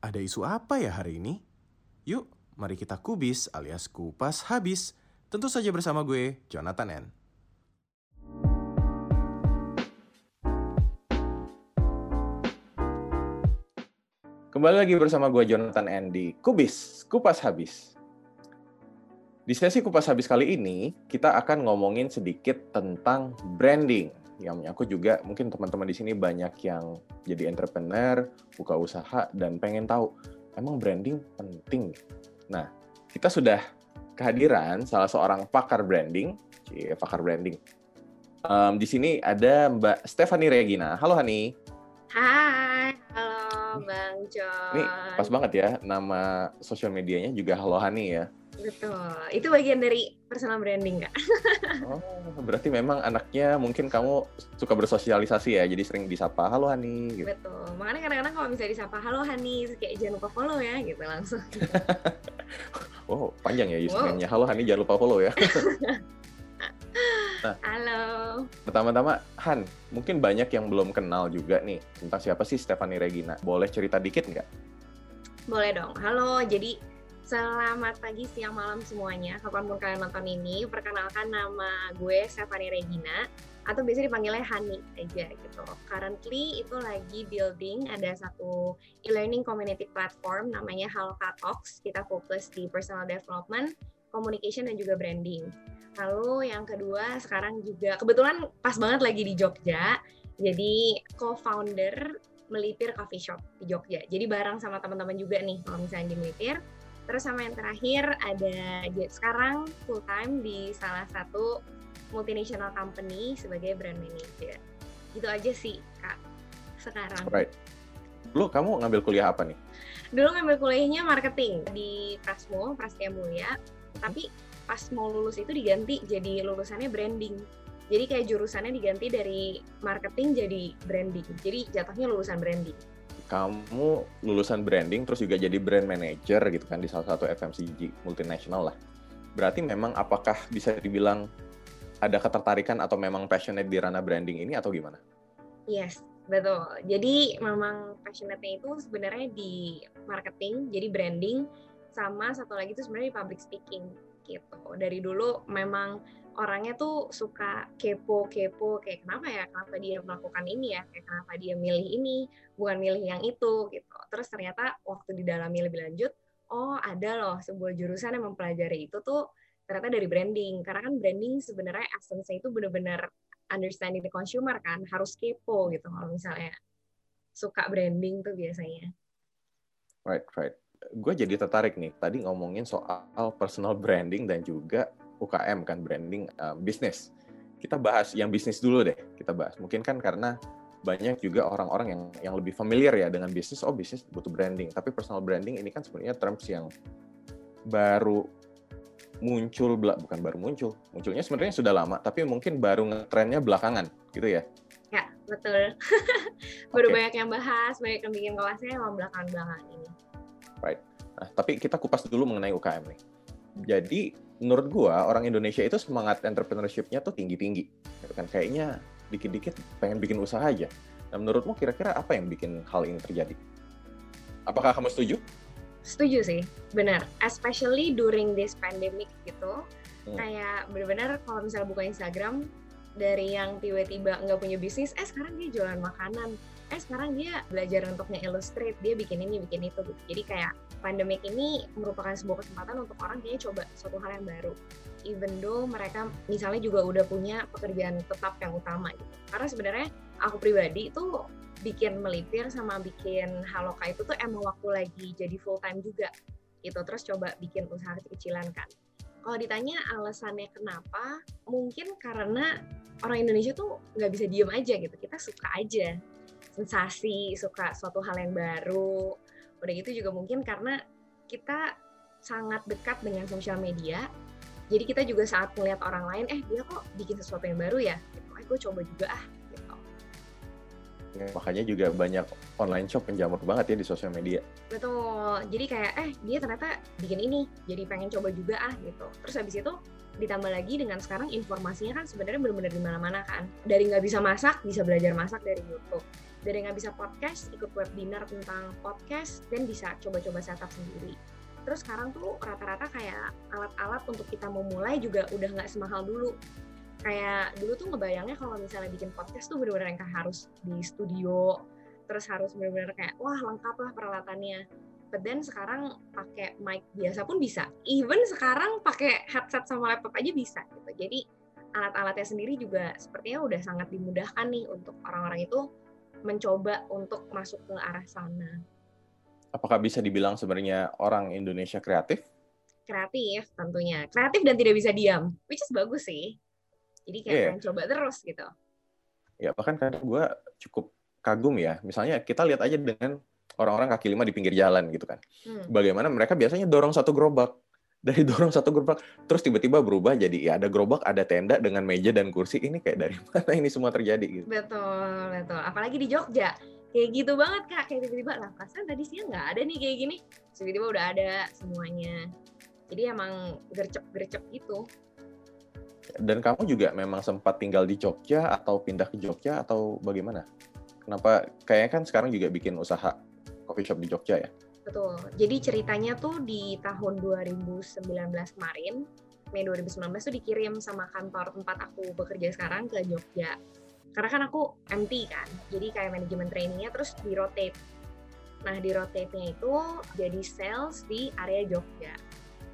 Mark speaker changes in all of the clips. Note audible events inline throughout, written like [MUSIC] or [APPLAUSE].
Speaker 1: Ada isu apa ya hari ini? Yuk, mari kita kubis alias kupas habis. Tentu saja bersama gue, Jonathan N. Kembali lagi bersama gue, Jonathan N. di Kubis, Kupas Habis. Di sesi Kupas Habis kali ini, kita akan ngomongin sedikit tentang branding. Yang menyangkut juga mungkin teman-teman di sini banyak yang jadi entrepreneur, buka usaha, dan pengen tahu, emang branding penting? Nah, kita sudah kehadiran salah seorang pakar branding, cie, pakar branding. Um, di sini ada Mbak Stephanie Regina. Halo Hani.
Speaker 2: Hai, halo Bang John.
Speaker 1: Ini pas banget ya, nama sosial medianya juga Halo Hani ya.
Speaker 2: Betul, itu bagian dari personal branding kak.
Speaker 1: Oh, berarti memang anaknya mungkin kamu suka bersosialisasi ya, jadi sering disapa Halo Hani. Gitu.
Speaker 2: Betul, makanya kadang-kadang kalau misalnya disapa Halo Hani, kayak jangan lupa follow ya, gitu langsung. [LAUGHS]
Speaker 1: Oh, panjang ya username-nya. Halo Hani, jangan lupa follow ya.
Speaker 2: Halo.
Speaker 1: Pertama-tama, Han, mungkin banyak yang belum kenal juga nih tentang siapa sih Stephanie Regina. Boleh cerita dikit nggak?
Speaker 2: Boleh dong. Halo, jadi selamat pagi, siang, malam semuanya. Kapan pun kalian nonton ini, perkenalkan nama gue Stephanie Regina atau biasa dipanggilnya Hani aja gitu. Currently itu lagi building ada satu e-learning community platform namanya Haloka Talks. Kita fokus di personal development, communication dan juga branding. Lalu yang kedua sekarang juga kebetulan pas banget lagi di Jogja. Jadi co-founder Melipir Coffee Shop di Jogja. Jadi bareng sama teman-teman juga nih kalau misalnya di Melipir. Terus sama yang terakhir ada sekarang full time di salah satu multinational company sebagai brand manager. Gitu aja sih kak sekarang.
Speaker 1: Right. Dulu kamu ngambil kuliah apa nih?
Speaker 2: Dulu ngambil kuliahnya marketing di Prasmo, Prasetya Mulia. Tapi pas mau lulus itu diganti jadi lulusannya branding. Jadi kayak jurusannya diganti dari marketing jadi branding. Jadi jatuhnya lulusan branding
Speaker 1: kamu lulusan branding terus juga jadi brand manager gitu kan di salah satu FMCG multinasional lah. Berarti memang apakah bisa dibilang ada ketertarikan atau memang passionate di ranah branding ini atau gimana?
Speaker 2: Yes, betul. Jadi memang passionate-nya itu sebenarnya di marketing, jadi branding, sama satu lagi itu sebenarnya di public speaking gitu. Dari dulu memang orangnya tuh suka kepo-kepo kayak kenapa ya kenapa dia melakukan ini ya kayak kenapa dia milih ini bukan milih yang itu gitu. Terus ternyata waktu didalami lebih lanjut oh ada loh sebuah jurusan yang mempelajari itu tuh ternyata dari branding. Karena kan branding sebenarnya essence itu benar-benar understanding the consumer kan harus kepo gitu kalau misalnya suka branding tuh biasanya.
Speaker 1: Right right. Gue jadi tertarik nih tadi ngomongin soal personal branding dan juga UKM kan branding uh, bisnis. Kita bahas yang bisnis dulu deh. Kita bahas. Mungkin kan karena banyak juga orang-orang yang yang lebih familiar ya dengan bisnis. Oh bisnis butuh branding. Tapi personal branding ini kan sebenarnya terms yang baru muncul bukan baru muncul munculnya sebenarnya sudah lama tapi mungkin baru ngetrennya belakangan gitu ya
Speaker 2: ya betul [LAUGHS] baru okay. banyak yang bahas banyak yang bikin kelasnya emang belakangan belakangan ini
Speaker 1: right nah tapi kita kupas dulu mengenai UKM nih jadi menurut gua orang Indonesia itu semangat entrepreneurship-nya tuh tinggi-tinggi. Gitu kan kayaknya dikit-dikit pengen bikin usaha aja. Nah, menurutmu kira-kira apa yang bikin hal ini terjadi? Apakah kamu setuju?
Speaker 2: Setuju sih, benar. Especially during this pandemic gitu. Hmm. Kayak benar-benar kalau misalnya buka Instagram dari yang tiba-tiba nggak punya bisnis, eh sekarang dia jualan makanan, eh sekarang dia belajar untuk nge-illustrate, dia bikin ini, bikin itu gitu. Jadi kayak pandemic ini merupakan sebuah kesempatan untuk orang kayaknya coba suatu hal yang baru. Even though mereka misalnya juga udah punya pekerjaan tetap yang utama gitu. Karena sebenarnya aku pribadi itu bikin melipir sama bikin haloka itu tuh emang waktu lagi jadi full time juga gitu. Terus coba bikin usaha kecil-kecilan kan. Kalau ditanya alasannya kenapa, mungkin karena orang Indonesia tuh nggak bisa diem aja gitu. Kita suka aja sensasi, suka suatu hal yang baru, Udah gitu juga mungkin karena kita sangat dekat dengan sosial media. Jadi kita juga saat melihat orang lain, eh dia kok bikin sesuatu yang baru ya? Gitu. Eh gue coba juga ah. Gitu.
Speaker 1: Ya, makanya juga banyak online shop penjamur banget ya di sosial media.
Speaker 2: Betul. Jadi kayak eh dia ternyata bikin ini, jadi pengen coba juga ah gitu. Terus habis itu ditambah lagi dengan sekarang informasinya kan sebenarnya benar-benar di mana-mana kan. Dari nggak bisa masak, bisa belajar masak dari YouTube dari nggak bisa podcast ikut webinar tentang podcast dan bisa coba-coba setup sendiri. Terus sekarang tuh rata-rata kayak alat-alat untuk kita memulai juga udah nggak semahal dulu. Kayak dulu tuh ngebayangnya kalau misalnya bikin podcast tuh bener-bener yang harus di studio terus harus bener-bener kayak wah lengkap lah peralatannya. But then sekarang pakai mic biasa pun bisa. Even sekarang pakai headset sama laptop aja bisa gitu. Jadi alat-alatnya sendiri juga sepertinya udah sangat dimudahkan nih untuk orang-orang itu mencoba untuk masuk ke arah sana.
Speaker 1: Apakah bisa dibilang sebenarnya orang Indonesia kreatif?
Speaker 2: Kreatif tentunya. Kreatif dan tidak bisa diam, which is bagus sih. Jadi kayak yeah. coba terus gitu.
Speaker 1: Ya, bahkan kadang gue cukup kagum ya. Misalnya kita lihat aja dengan orang-orang kaki lima di pinggir jalan gitu kan. Hmm. Bagaimana mereka biasanya dorong satu gerobak dari dorong satu gerobak terus tiba-tiba berubah jadi ya ada gerobak ada tenda dengan meja dan kursi ini kayak dari [LAUGHS] mana ini semua terjadi? Gitu.
Speaker 2: Betul betul. Apalagi di Jogja. Kayak gitu banget kak. Kayak tiba-tiba lah pasan tadi siang nggak ada nih kayak gini. Tiba-tiba udah ada semuanya. Jadi emang gercep-gercep gitu.
Speaker 1: Dan kamu juga memang sempat tinggal di Jogja atau pindah ke Jogja atau bagaimana? Kenapa? Kayaknya kan sekarang juga bikin usaha coffee shop di Jogja ya
Speaker 2: Betul. Jadi ceritanya tuh di tahun 2019 kemarin, Mei 2019 tuh dikirim sama kantor tempat aku bekerja sekarang ke Jogja. Karena kan aku MT kan, jadi kayak manajemen trainingnya terus di rotate. Nah di rotate-nya itu jadi sales di area Jogja.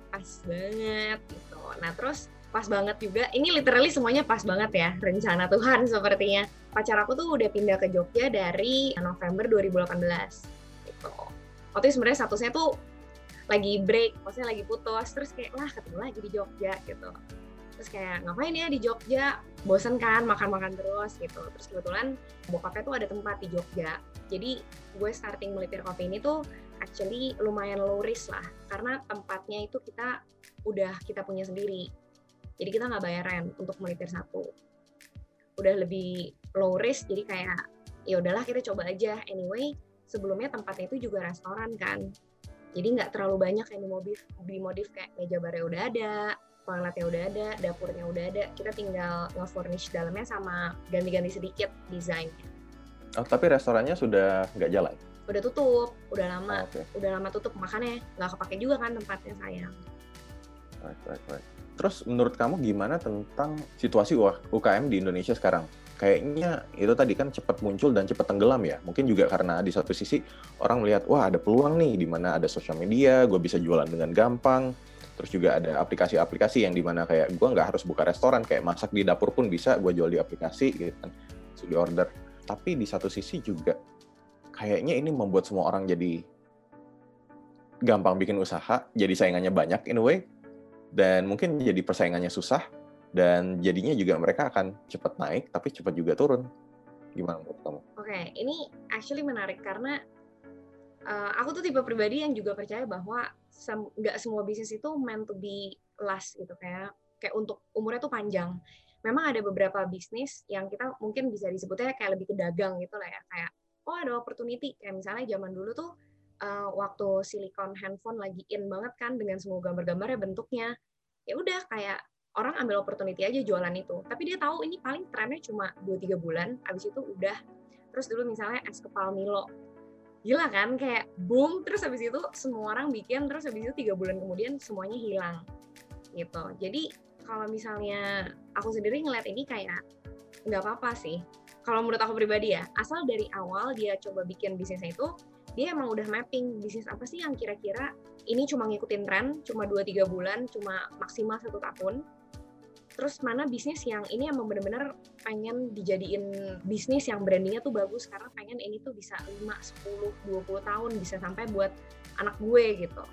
Speaker 2: Pas banget gitu. Nah terus pas banget juga, ini literally semuanya pas banget ya, rencana Tuhan sepertinya. Pacar aku tuh udah pindah ke Jogja dari November 2018 gitu waktu itu sebenarnya statusnya tuh lagi break, maksudnya lagi putus, terus kayak lah ketemu lagi di Jogja gitu. Terus kayak ngapain ya di Jogja? Bosen kan makan-makan terus gitu. Terus kebetulan bokapnya tuh ada tempat di Jogja. Jadi gue starting melipir kopi ini tuh actually lumayan low risk lah. Karena tempatnya itu kita udah kita punya sendiri. Jadi kita nggak bayar rent untuk melipir satu. Udah lebih low risk, jadi kayak ya udahlah kita coba aja. Anyway, sebelumnya tempatnya itu juga restoran kan. Jadi nggak terlalu banyak yang dimodif dimodif kayak meja barnya udah ada toiletnya udah ada dapurnya udah ada. Kita tinggal nge-furnish dalamnya sama ganti-ganti sedikit desainnya.
Speaker 1: Oh tapi restorannya sudah nggak jalan?
Speaker 2: Udah tutup udah lama. Oh, okay. udah lama tutup makanya nggak kepake juga kan tempatnya sayang.
Speaker 1: Right, right, right. terus menurut kamu gimana tentang situasi UKM di Indonesia sekarang kayaknya itu tadi kan cepat muncul dan cepat tenggelam ya. Mungkin juga karena di satu sisi orang melihat wah ada peluang nih di mana ada sosial media, gue bisa jualan dengan gampang. Terus juga ada aplikasi-aplikasi yang di mana kayak gue nggak harus buka restoran, kayak masak di dapur pun bisa gue jual di aplikasi gitu kan, di order. Tapi di satu sisi juga kayaknya ini membuat semua orang jadi gampang bikin usaha, jadi saingannya banyak in a way, dan mungkin jadi persaingannya susah, dan jadinya juga mereka akan cepat naik tapi cepat juga turun gimana menurut kamu? Oke,
Speaker 2: okay, ini actually menarik karena uh, aku tuh tipe pribadi yang juga percaya bahwa nggak sem semua bisnis itu meant to be last gitu kayak kayak untuk umurnya tuh panjang. Memang ada beberapa bisnis yang kita mungkin bisa disebutnya kayak lebih ke dagang gitu lah ya kayak oh ada opportunity kayak misalnya zaman dulu tuh uh, waktu silikon handphone lagi in banget kan dengan semua gambar-gambarnya bentuknya ya udah kayak orang ambil opportunity aja jualan itu. Tapi dia tahu ini paling trennya cuma 2-3 bulan, habis itu udah. Terus dulu misalnya es kepal Milo. Gila kan, kayak boom, terus habis itu semua orang bikin, terus habis itu tiga bulan kemudian semuanya hilang. Gitu. Jadi kalau misalnya aku sendiri ngeliat ini kayak nggak apa-apa sih. Kalau menurut aku pribadi ya, asal dari awal dia coba bikin bisnisnya itu, dia emang udah mapping bisnis apa sih yang kira-kira ini cuma ngikutin tren, cuma 2-3 bulan, cuma maksimal satu tahun, terus mana bisnis yang ini emang bener-bener pengen dijadiin bisnis yang brandingnya tuh bagus karena pengen ini tuh bisa 5, 10, 20 tahun bisa sampai buat anak gue gitu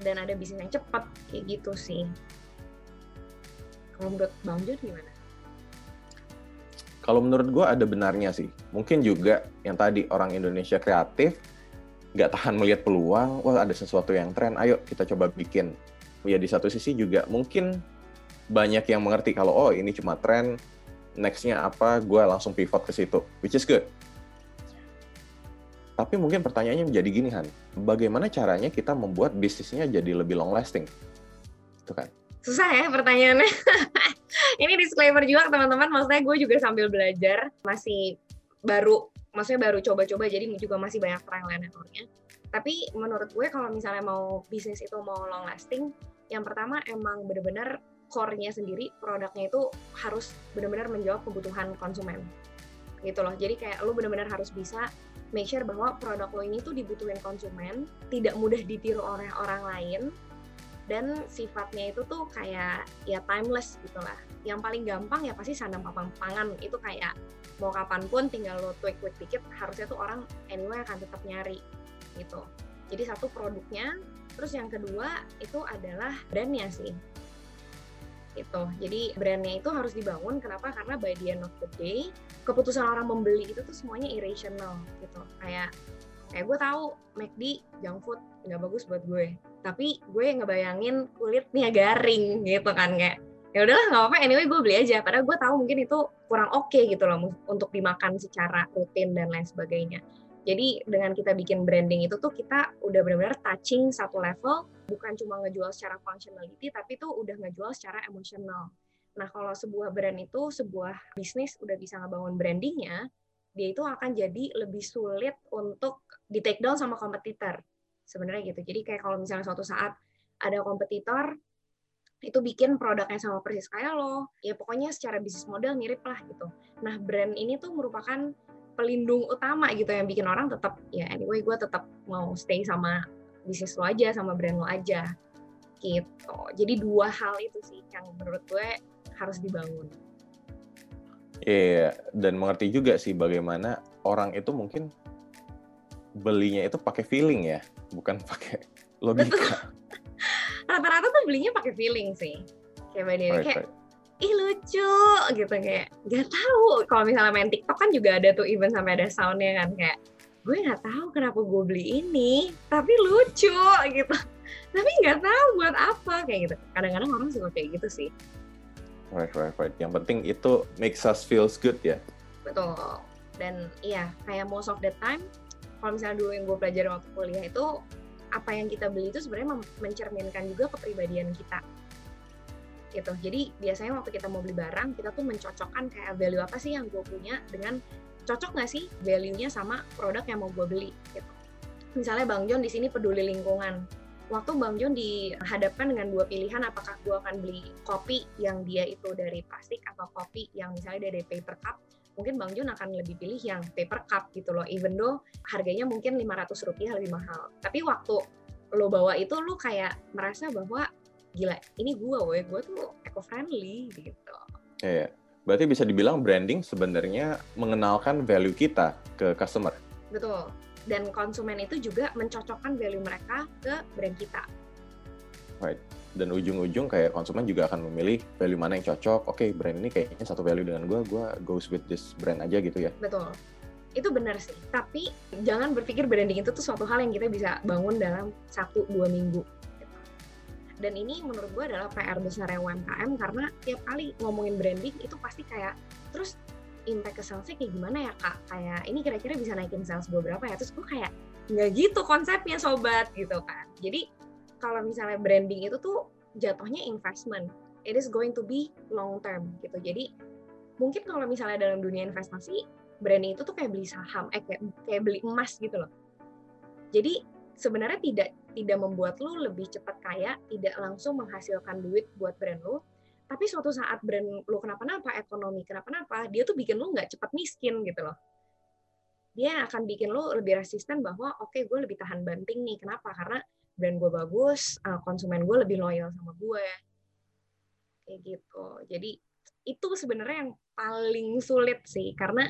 Speaker 2: dan ada bisnis yang cepat kayak gitu sih kalau menurut Bang Jun gimana?
Speaker 1: Kalau menurut gue ada benarnya sih. Mungkin juga yang tadi orang Indonesia kreatif, nggak tahan melihat peluang, wah ada sesuatu yang tren, ayo kita coba bikin. Ya di satu sisi juga mungkin banyak yang mengerti kalau oh ini cuma tren, nextnya apa, gue langsung pivot ke situ, which is good. Tapi mungkin pertanyaannya menjadi gini Han, bagaimana caranya kita membuat bisnisnya jadi lebih long lasting? Itu kan?
Speaker 2: Susah ya pertanyaannya. [LAUGHS] ini disclaimer juga teman-teman, maksudnya gue juga sambil belajar, masih baru maksudnya baru coba-coba jadi juga masih banyak trial and errornya tapi menurut gue kalau misalnya mau bisnis itu mau long lasting yang pertama emang bener-bener core-nya sendiri produknya itu harus benar-benar menjawab kebutuhan konsumen. Gitu loh. Jadi kayak lo benar-benar harus bisa make sure bahwa produk lo ini tuh dibutuhin konsumen tidak mudah ditiru oleh orang lain dan sifatnya itu tuh kayak ya timeless gitu lah. Yang paling gampang ya pasti sandang papang pangan. Itu kayak mau kapan pun tinggal lo tweak tweak dikit harusnya tuh orang anyway akan tetap nyari gitu. Jadi satu produknya. Terus yang kedua itu adalah brandnya sih itu jadi brandnya itu harus dibangun kenapa? Karena by the end of the day keputusan orang membeli itu tuh semuanya irrational gitu. Kayak kayak gue tahu McD junk food nggak bagus buat gue tapi gue ngebayangin kulitnya garing gitu kan kayak ya udahlah nggak apa-apa anyway gue beli aja. Padahal gue tahu mungkin itu kurang oke okay gitu loh untuk dimakan secara rutin dan lain sebagainya jadi dengan kita bikin branding itu tuh kita udah benar-benar touching satu level bukan cuma ngejual secara functionality tapi tuh udah ngejual secara emosional. Nah kalau sebuah brand itu sebuah bisnis udah bisa ngebangun brandingnya dia itu akan jadi lebih sulit untuk di take down sama kompetitor. Sebenarnya gitu. Jadi kayak kalau misalnya suatu saat ada kompetitor itu bikin produknya sama persis kayak lo. Ya pokoknya secara bisnis model mirip lah gitu. Nah brand ini tuh merupakan pelindung utama gitu yang bikin orang tetap ya anyway gue tetap mau stay sama bisnis lo aja sama brand lo aja gitu. Jadi dua hal itu sih yang menurut gue harus dibangun.
Speaker 1: Iya, yeah, dan mengerti juga sih bagaimana orang itu mungkin belinya itu pakai feeling ya, bukan [LAUGHS] pakai logika.
Speaker 2: Rata-rata tuh belinya pakai feeling sih. Kayak right, kayak right. Ih lucu gitu. Kayak gak tahu kalau misalnya main TikTok kan juga ada tuh event sampai ada soundnya kan. Kayak gue nggak tahu kenapa gue beli ini tapi lucu gitu. [LAUGHS] Tapi nggak tahu buat apa kayak gitu. Kadang-kadang orang suka kayak gitu sih.
Speaker 1: Right right right. Yang penting itu makes us feels good ya.
Speaker 2: Betul. Dan iya kayak most of the time kalau misalnya dulu yang gue pelajari waktu kuliah itu apa yang kita beli itu sebenarnya mencerminkan juga kepribadian kita gitu. Jadi biasanya waktu kita mau beli barang kita tuh mencocokkan kayak value apa sih yang gue punya dengan cocok nggak sih value-nya sama produk yang mau gue beli gitu. Misalnya Bang John di sini peduli lingkungan. Waktu Bang John dihadapkan dengan dua pilihan apakah gue akan beli kopi yang dia itu dari plastik atau kopi yang misalnya dari paper cup mungkin Bang Jun akan lebih pilih yang paper cup gitu loh even though harganya mungkin 500 rupiah lebih mahal. Tapi waktu lo bawa itu lo kayak merasa bahwa gila ini gua woy gua tuh eco friendly gitu
Speaker 1: iya berarti bisa dibilang branding sebenarnya mengenalkan value kita ke customer
Speaker 2: betul dan konsumen itu juga mencocokkan value mereka ke brand kita
Speaker 1: right dan ujung-ujung kayak konsumen juga akan memilih value mana yang cocok. Oke, okay, brand ini kayaknya satu value dengan gue, gue goes with this brand aja gitu ya.
Speaker 2: Betul. Itu benar sih. Tapi jangan berpikir branding itu tuh suatu hal yang kita bisa bangun dalam satu dua minggu. Dan ini menurut gue adalah PR besar UMKM karena tiap kali ngomongin branding itu pasti kayak terus impact ke salesnya kayak gimana ya kak? Kayak ini kira-kira bisa naikin sales gue berapa ya? Terus gue kayak nggak gitu konsepnya sobat gitu kan. Jadi kalau misalnya branding itu tuh jatuhnya investment. It is going to be long term gitu. Jadi mungkin kalau misalnya dalam dunia investasi, branding itu tuh kayak beli saham, eh kayak, kayak beli emas gitu loh. Jadi sebenarnya tidak tidak membuat lu lebih cepat kaya, tidak langsung menghasilkan duit buat brand lu, tapi suatu saat brand lu kenapa-napa, ekonomi kenapa-napa, dia tuh bikin lu nggak cepat miskin gitu loh. Dia akan bikin lu lebih resisten bahwa oke okay, gue lebih tahan banting nih. Kenapa? Karena brand gue bagus, uh, konsumen gue lebih loyal sama gue. Kayak gitu. Jadi itu sebenarnya yang paling sulit sih karena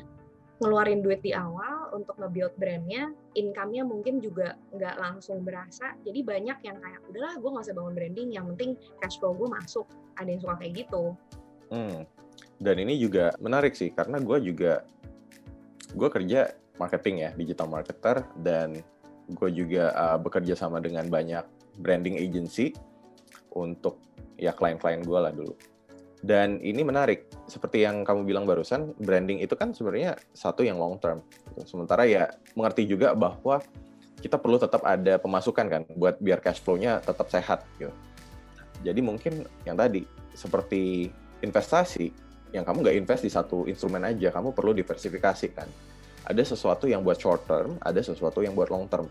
Speaker 2: ngeluarin duit di awal untuk nge-build brandnya, income-nya mungkin juga nggak langsung berasa. Jadi banyak yang kayak, udahlah gue nggak usah bangun branding, yang penting cash flow gue masuk. Ada yang suka kayak gitu.
Speaker 1: Hmm. Dan ini juga menarik sih, karena gue juga, gue kerja marketing ya, digital marketer, dan gue juga uh, bekerja sama dengan banyak branding agency untuk ya klien-klien gue lah dulu. Dan ini menarik, seperti yang kamu bilang barusan, branding itu kan sebenarnya satu yang long term. Sementara ya mengerti juga bahwa kita perlu tetap ada pemasukan kan, buat biar cash flow-nya tetap sehat. Gitu. Jadi mungkin yang tadi, seperti investasi, yang kamu nggak invest di satu instrumen aja, kamu perlu diversifikasi kan. ada sesuatu yang buat short term, ada sesuatu yang buat long term.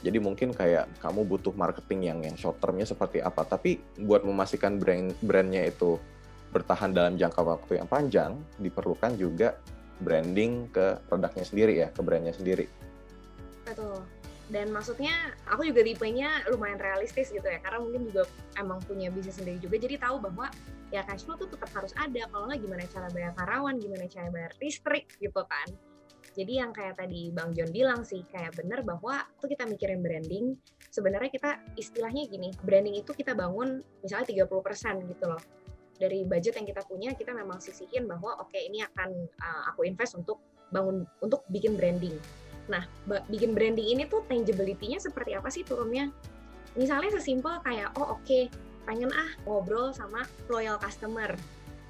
Speaker 1: Jadi mungkin kayak kamu butuh marketing yang yang short termnya seperti apa, tapi buat memastikan brand brandnya itu bertahan dalam jangka waktu yang panjang, diperlukan juga branding ke produknya sendiri ya, ke brandnya sendiri.
Speaker 2: Betul. Dan maksudnya aku juga tipenya lumayan realistis gitu ya, karena mungkin juga emang punya bisnis sendiri juga, jadi tahu bahwa ya cash flow tuh tetap harus ada, kalau nggak gimana cara bayar karyawan, gimana cara bayar listrik gitu kan. Jadi yang kayak tadi Bang John bilang sih, kayak bener bahwa tuh kita mikirin branding, sebenarnya kita istilahnya gini, branding itu kita bangun misalnya 30% gitu loh. Dari budget yang kita punya, kita memang sisihin bahwa oke okay, ini akan uh, aku invest untuk bangun untuk bikin branding. Nah, bikin branding ini tuh tangibility-nya seperti apa sih turunnya? Misalnya sesimpel kayak, oh oke, okay, pengen ah ngobrol sama loyal customer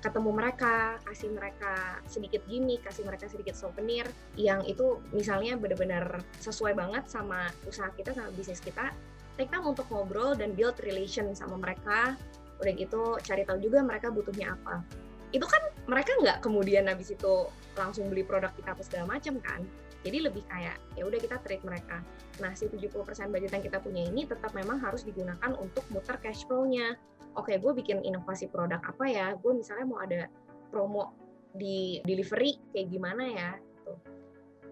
Speaker 2: ketemu mereka, kasih mereka sedikit gimmick, kasih mereka sedikit souvenir yang itu misalnya benar-benar sesuai banget sama usaha kita, sama bisnis kita. Take time untuk ngobrol dan build relation sama mereka. Udah gitu cari tahu juga mereka butuhnya apa. Itu kan mereka nggak kemudian habis itu langsung beli produk kita apa segala macam kan. Jadi lebih kayak ya udah kita treat mereka. Nah, si 70% budget yang kita punya ini tetap memang harus digunakan untuk muter cash flow-nya oke gue bikin inovasi produk apa ya gue misalnya mau ada promo di delivery kayak gimana ya gitu.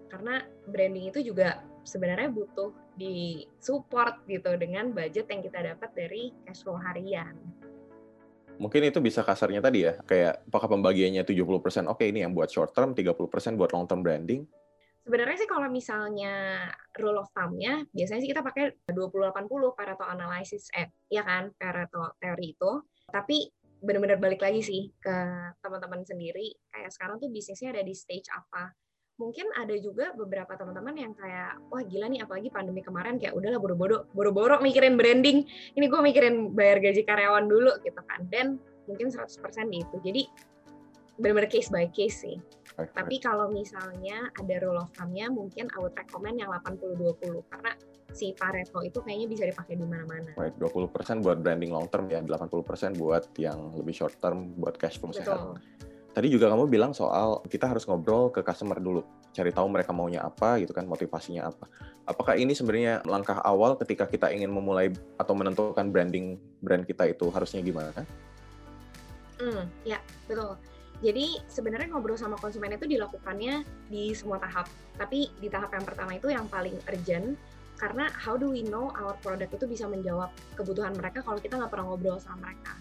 Speaker 2: karena branding itu juga sebenarnya butuh di support gitu dengan budget yang kita dapat dari cash flow harian.
Speaker 1: Mungkin itu bisa kasarnya tadi ya, kayak apakah pembagiannya 70% oke okay, ini yang buat short term, 30% buat long term branding,
Speaker 2: Sebenarnya sih kalau misalnya rule of thumb-nya, biasanya sih kita pakai 20-80 Pareto analysis, eh, ya kan, Pareto teori itu. Tapi benar-benar balik lagi sih ke teman-teman sendiri, kayak sekarang tuh bisnisnya ada di stage apa. Mungkin ada juga beberapa teman-teman yang kayak, wah gila nih, apalagi pandemi kemarin, kayak udahlah boro-boro, boro-boro mikirin branding, ini gue mikirin bayar gaji karyawan dulu gitu kan. Dan mungkin 100% di itu. Jadi benar-benar case by case sih. Okay. Tapi kalau misalnya ada rule of thumb-nya, mungkin I would recommend yang 80-20 karena si Pareto itu kayaknya bisa dipakai di mana-mana.
Speaker 1: Right, 20% buat branding long term ya, 80% buat yang lebih short term buat cash flow Betul. sehat. Tadi juga kamu bilang soal kita harus ngobrol ke customer dulu, cari tahu mereka maunya apa gitu kan, motivasinya apa. Apakah ini sebenarnya langkah awal ketika kita ingin memulai atau menentukan branding brand kita itu harusnya gimana?
Speaker 2: Hmm, ya betul jadi sebenarnya ngobrol sama konsumen itu dilakukannya di semua tahap. Tapi di tahap yang pertama itu yang paling urgent karena how do we know our product itu bisa menjawab kebutuhan mereka kalau kita nggak pernah ngobrol sama mereka.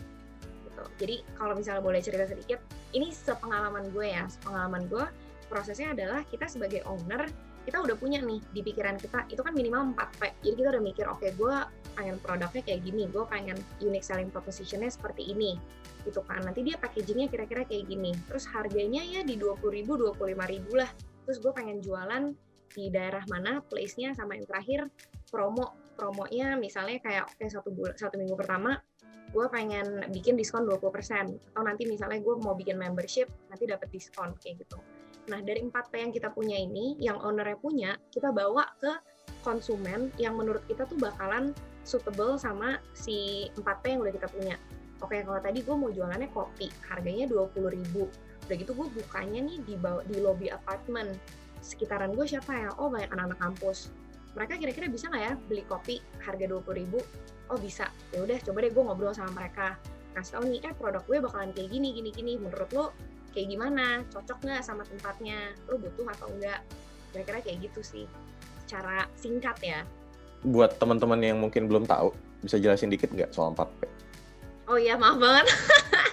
Speaker 2: Gitu. Jadi kalau misalnya boleh cerita sedikit, ini sepengalaman gue ya, sepengalaman gue prosesnya adalah kita sebagai owner kita udah punya nih di pikiran kita itu kan minimal 4 P. Jadi kita udah mikir oke okay, gue pengen produknya kayak gini, gue pengen unique selling propositionnya seperti ini gitu kan. Nanti dia packagingnya kira-kira kayak gini. Terus harganya ya di 20 ribu, 25 ribu lah. Terus gue pengen jualan di daerah mana, place-nya, sama yang terakhir promo. Promonya misalnya kayak oke okay, satu, bulan, satu minggu pertama gue pengen bikin diskon 20%. Atau nanti misalnya gue mau bikin membership, nanti dapat diskon kayak gitu. Nah, dari 4P yang kita punya ini, yang ownernya punya, kita bawa ke konsumen yang menurut kita tuh bakalan suitable sama si 4P yang udah kita punya. Oke, kalau tadi gue mau jualannya kopi, harganya 20 ribu. Udah gitu gue bukanya nih di, di lobby apartemen. Sekitaran gue siapa ya? Oh, banyak anak-anak kampus. Mereka kira-kira bisa nggak ya beli kopi harga 20 ribu? Oh, bisa. Ya udah, coba deh gue ngobrol sama mereka. Kasih tau nih, eh produk gue bakalan kayak gini, gini, gini. Menurut lo kayak gimana? Cocok nggak sama tempatnya? Lo butuh atau enggak kira-kira kayak gitu sih. Secara singkat ya.
Speaker 1: Buat teman-teman yang mungkin belum tahu bisa jelasin dikit nggak soal 4P
Speaker 2: oh iya maaf banget.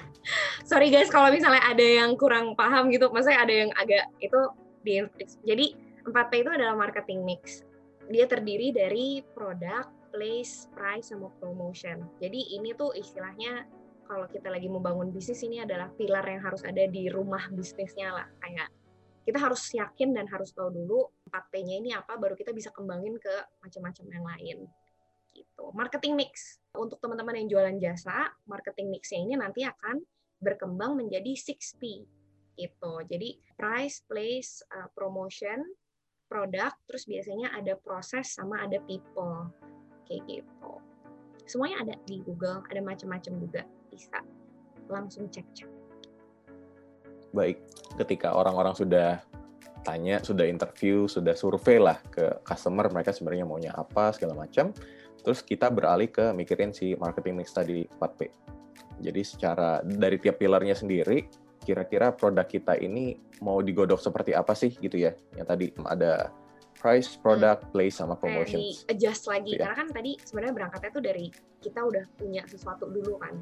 Speaker 2: [LAUGHS] Sorry guys kalau misalnya ada yang kurang paham gitu maksudnya ada yang agak itu di jadi 4P itu adalah marketing mix. Dia terdiri dari produk place price sama promotion. Jadi ini tuh istilahnya kalau kita lagi membangun bisnis ini adalah pilar yang harus ada di rumah bisnisnya lah. Kayak kita harus yakin dan harus tahu dulu 4P-nya ini apa baru kita bisa kembangin ke macam-macam yang lain. Gitu. Marketing mix. Untuk teman-teman yang jualan jasa, marketing mix-nya ini nanti akan berkembang menjadi 6P gitu. Jadi price, place, uh, promotion, produk, terus biasanya ada proses sama ada people kayak gitu. Semuanya ada di Google, ada macam-macam juga bisa langsung cek-cek.
Speaker 1: Baik, ketika orang-orang sudah tanya, sudah interview, sudah survei lah ke customer mereka sebenarnya maunya apa segala macam. Terus kita beralih ke mikirin si marketing mix tadi 4P. Jadi secara dari tiap pilarnya sendiri, kira-kira produk kita ini mau digodok seperti apa sih gitu ya? Yang tadi ada price, product, hmm. place, sama promotions.
Speaker 2: Kayak di adjust lagi, gitu ya. karena kan tadi sebenarnya berangkatnya tuh dari kita udah punya sesuatu dulu kan.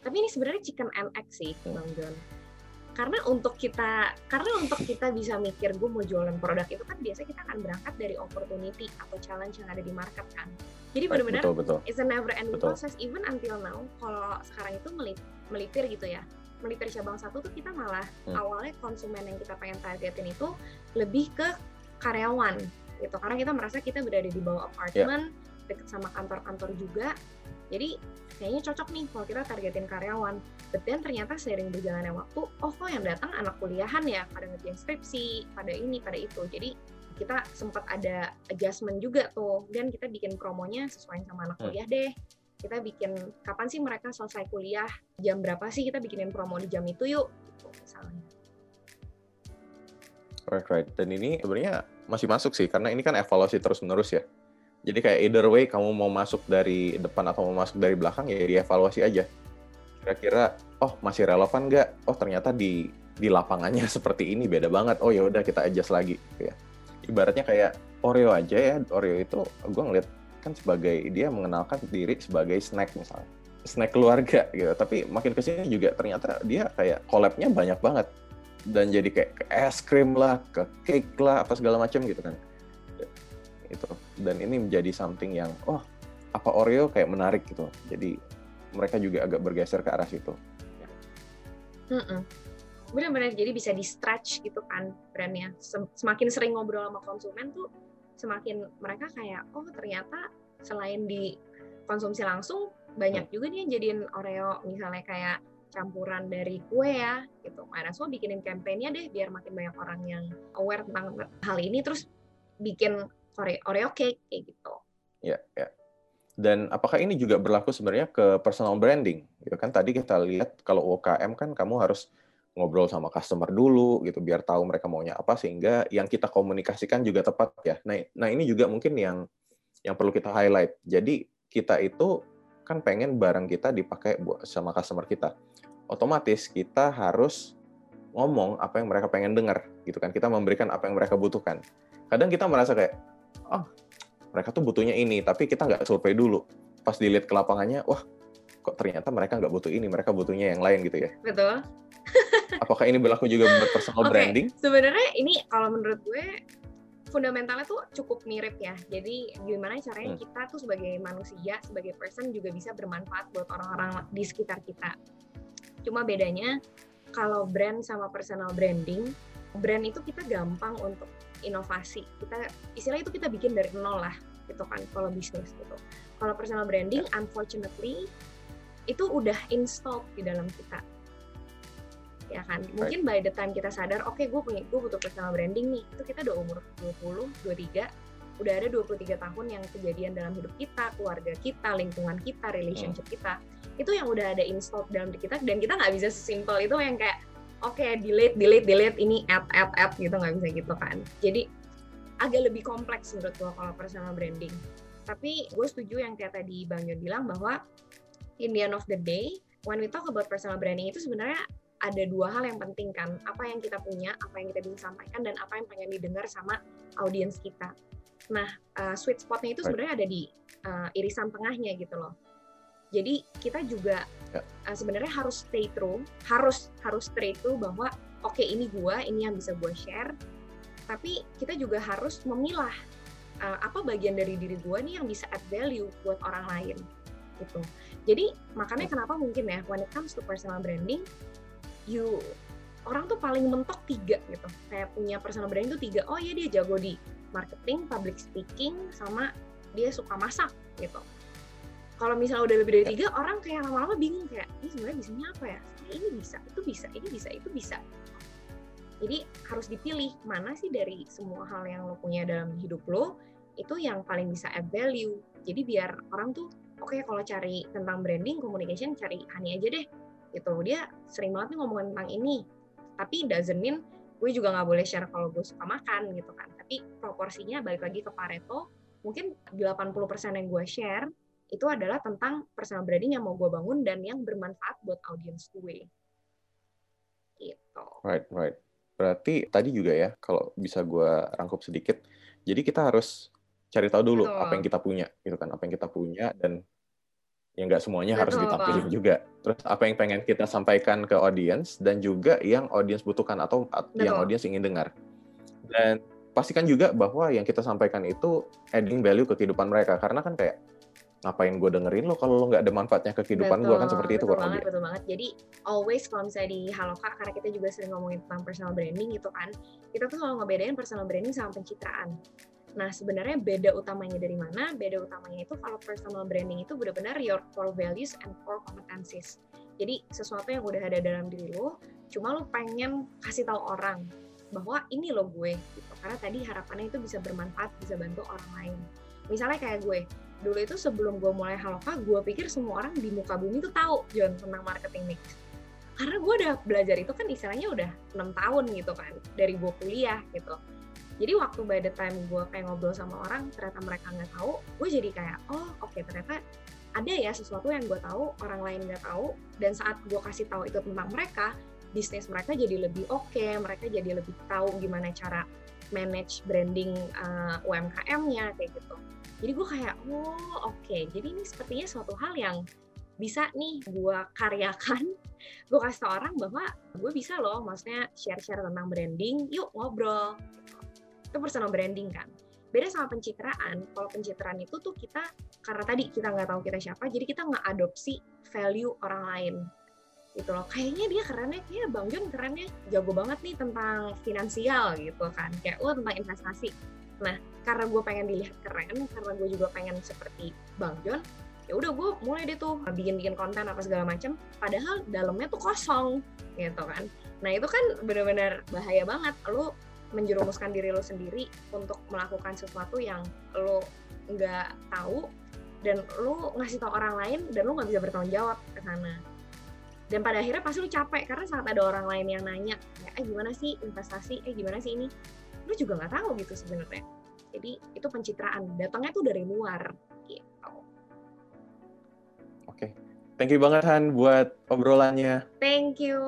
Speaker 2: Tapi ini sebenarnya chicken and egg sih, hmm. Bang John karena untuk kita karena untuk kita bisa mikir gue mau jualan produk itu kan biasanya kita akan berangkat dari opportunity atau challenge yang ada di market kan jadi benar-benar it's a never ending betul. process even until now kalau sekarang itu melip, melipir gitu ya melipir cabang satu tuh kita malah hmm. awalnya konsumen yang kita pengen targetin itu lebih ke karyawan gitu karena kita merasa kita berada di bawah apartemen yeah. deket sama kantor-kantor juga jadi kayaknya cocok nih kalau kita targetin karyawan. But then ternyata seiring berjalannya waktu, oh kok yang datang anak kuliahan ya, pada ngerjain skripsi, pada ini, pada itu. Jadi kita sempat ada adjustment juga tuh, dan kita bikin promonya sesuai sama anak hmm. kuliah deh. Kita bikin kapan sih mereka selesai kuliah, jam berapa sih kita bikinin promo di jam itu yuk, gitu, misalnya.
Speaker 1: Right, right. Dan ini sebenarnya masih masuk sih, karena ini kan evaluasi terus-menerus ya jadi kayak either way kamu mau masuk dari depan atau mau masuk dari belakang ya dievaluasi aja. Kira-kira oh masih relevan nggak? Oh ternyata di di lapangannya [LAUGHS] seperti ini beda banget. Oh ya udah kita adjust lagi ya. Ibaratnya kayak Oreo aja ya. Oreo itu gue ngeliat kan sebagai dia mengenalkan diri sebagai snack misalnya. Snack keluarga gitu. Tapi makin ke sini juga ternyata dia kayak collabnya banyak banget. Dan jadi kayak ke es krim lah, ke cake lah, apa segala macam gitu kan. Itu. Dan ini menjadi something yang oh apa Oreo kayak menarik gitu. Jadi mereka juga agak bergeser ke arah situ.
Speaker 2: Benar-benar jadi bisa di stretch gitu kan brandnya. Semakin sering ngobrol sama konsumen tuh semakin mereka kayak oh ternyata selain di konsumsi langsung banyak hmm. juga nih yang jadiin Oreo. Misalnya kayak campuran dari kue ya gitu. Mana so bikinin kampanye deh biar makin banyak orang yang aware tentang hal ini terus bikin Oreo, Oreo cake kayak gitu.
Speaker 1: Ya, ya. Dan apakah ini juga berlaku sebenarnya ke personal branding? Gitu kan tadi kita lihat kalau UKM kan kamu harus ngobrol sama customer dulu gitu biar tahu mereka maunya apa sehingga yang kita komunikasikan juga tepat ya. Nah, nah ini juga mungkin yang yang perlu kita highlight. Jadi kita itu kan pengen barang kita dipakai buat sama customer kita. Otomatis kita harus ngomong apa yang mereka pengen dengar gitu kan. Kita memberikan apa yang mereka butuhkan. Kadang kita merasa kayak oh mereka tuh butuhnya ini, tapi kita nggak survei dulu. Pas dilihat ke lapangannya, wah kok ternyata mereka nggak butuh ini, mereka butuhnya yang lain gitu ya.
Speaker 2: Betul. [LAUGHS]
Speaker 1: Apakah ini berlaku juga buat personal okay. branding?
Speaker 2: Sebenarnya ini kalau menurut gue fundamentalnya tuh cukup mirip ya. Jadi gimana caranya hmm. kita tuh sebagai manusia, sebagai person juga bisa bermanfaat buat orang-orang di sekitar kita. Cuma bedanya kalau brand sama personal branding, brand itu kita gampang untuk inovasi. Kita istilah itu kita bikin dari nol lah gitu kan kalau bisnis gitu. Kalau personal branding yeah. unfortunately itu udah installed di dalam kita. Ya kan? Mungkin by the time kita sadar oke okay, gue punya gue butuh personal branding nih. Itu kita udah umur 20 23 udah ada 23 tahun yang kejadian dalam hidup kita keluarga kita lingkungan kita relationship kita. Itu yang udah ada installed dalam diri kita dan kita nggak bisa sesimpel itu yang kayak oke okay, delete delete delete ini add add add gitu nggak bisa gitu kan. Jadi agak lebih kompleks menurut gue kalau personal branding. Tapi gue setuju yang kayak tadi bang Yon bilang bahwa in the end of the day when we talk about personal branding itu sebenarnya ada dua hal yang penting kan apa yang kita punya apa yang kita bisa sampaikan dan apa yang pengen didengar sama audiens kita nah uh, sweet spotnya itu sebenarnya ada di uh, irisan tengahnya gitu loh jadi kita juga ya. uh, sebenarnya harus stay true, harus harus stay true bahwa oke okay, ini gua, ini yang bisa gua share. Tapi kita juga harus memilah uh, apa bagian dari diri gua nih yang bisa add value buat orang lain gitu. Jadi makanya ya. kenapa mungkin ya when it comes to personal branding, you orang tuh paling mentok tiga gitu. Kayak punya personal branding tuh tiga. Oh iya dia jago di marketing, public speaking, sama dia suka masak gitu kalau misalnya udah lebih dari ya. tiga orang kayak lama-lama bingung kayak ini sebenarnya bisanya apa ya ini bisa itu bisa ini bisa itu bisa jadi harus dipilih mana sih dari semua hal yang lo punya dalam hidup lo itu yang paling bisa add value jadi biar orang tuh oke okay, kalau cari tentang branding communication cari Hani aja deh gitu. Dia sering banget nih ngomongin tentang ini. Tapi doesn't mean gue juga nggak boleh share kalau gue suka makan gitu kan. Tapi proporsinya balik lagi ke Pareto. Mungkin 80% yang gue share itu adalah tentang personal branding yang mau gue bangun dan yang bermanfaat buat audiens gue. Gitu.
Speaker 1: Right right. Berarti tadi juga ya kalau bisa gue rangkup sedikit jadi kita harus cari tahu dulu Betul. apa yang kita punya gitu kan. Apa yang kita punya dan yang nggak semuanya Betul, harus ditampilin bang. juga. Terus apa yang pengen kita sampaikan ke audiens dan juga yang audiens butuhkan atau Betul. yang audiens ingin dengar. Dan pastikan juga bahwa yang kita sampaikan itu adding value ke kehidupan mereka karena kan kayak ngapain gue dengerin lo kalau lo nggak ada manfaatnya ke kehidupan gue kan seperti itu
Speaker 2: betul banget, betul banget jadi always kalau misalnya di Haloka karena kita juga sering ngomongin tentang personal branding gitu kan kita tuh selalu ngebedain personal branding sama pencitraan Nah, sebenarnya beda utamanya dari mana? Beda utamanya itu kalau personal branding itu benar-benar your core values and core competencies. Jadi, sesuatu yang udah ada dalam diri lo, cuma lo pengen kasih tahu orang bahwa ini lo gue gitu. Karena tadi harapannya itu bisa bermanfaat, bisa bantu orang lain. Misalnya kayak gue, dulu itu sebelum gue mulai Haloka, gue pikir semua orang di muka bumi itu tahu John tentang marketing mix. Karena gue udah belajar itu kan istilahnya udah enam tahun gitu kan, dari gue kuliah gitu jadi waktu by the time gue kayak ngobrol sama orang ternyata mereka nggak tahu gue jadi kayak oh oke okay, ternyata ada ya sesuatu yang gue tahu orang lain nggak tahu. Dan saat gue kasih tahu itu tentang mereka bisnis mereka jadi lebih oke okay, mereka jadi lebih tahu gimana cara manage branding uh, eh, UMKM-nya kayak gitu. Jadi gue kayak oh oke okay. jadi ini sepertinya suatu hal yang bisa nih gue karyakan. [LAUGHS] Gue kasih tau orang bahwa gue bisa loh maksudnya share-share tentang branding yuk ngobrol itu personal branding kan. Beda sama pencitraan. Kalau pencitraan itu tuh kita karena tadi kita nggak tahu kita siapa jadi kita nggak adopsi value orang lain. Gitu loh. Kayaknya dia kerennya kayak bang John kerennya jago banget nih tentang finansial gitu kan. Kayak lo tentang investasi. Nah karena gue pengen dilihat keren karena gue juga pengen seperti bang John ya udah gue mulai deh tuh bikin bikin konten apa segala macam padahal dalamnya tuh kosong gitu kan. Nah itu kan benar-benar bahaya banget. Lo menjerumuskan diri lo sendiri untuk melakukan sesuatu yang lo nggak tahu dan lo ngasih tau orang lain dan lo nggak bisa bertanggung jawab ke sana. Dan pada akhirnya pasti lo capek karena saat ada orang lain yang nanya eh gimana sih investasi? Eh gimana sih ini? Lo juga nggak tahu gitu sebenarnya. Jadi itu pencitraan. Datangnya tuh dari luar gitu.
Speaker 1: Oke. Thank you banget Han buat obrolannya.
Speaker 2: Thank you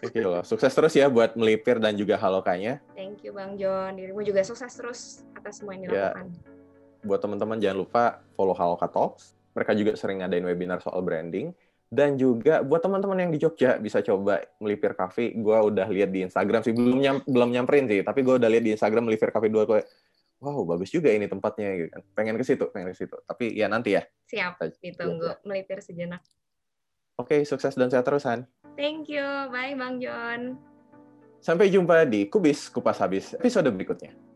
Speaker 1: You loh. Sukses terus ya buat melipir dan juga halokanya.
Speaker 2: Thank you Bang John. Dirimu juga sukses terus atas semua yang ya. dilakukan. Ya.
Speaker 1: Buat teman-teman jangan lupa follow Haloka Talks. Mereka juga sering ngadain webinar soal branding. Dan juga buat teman-teman yang di Jogja bisa coba melipir cafe. Gue udah lihat di Instagram sih belum nyam, belum nyamperin sih, tapi gue udah lihat di Instagram melipir cafe dua gue wow bagus juga ini tempatnya gitu kan. Pengen ke situ, pengen ke situ. Tapi ya nanti ya.
Speaker 2: Siap, ditunggu melipir sejenak.
Speaker 1: Oke, sukses dan sehat terusan.
Speaker 2: Thank you. Bye Bang John.
Speaker 1: Sampai jumpa di Kubis Kupas Habis episode berikutnya.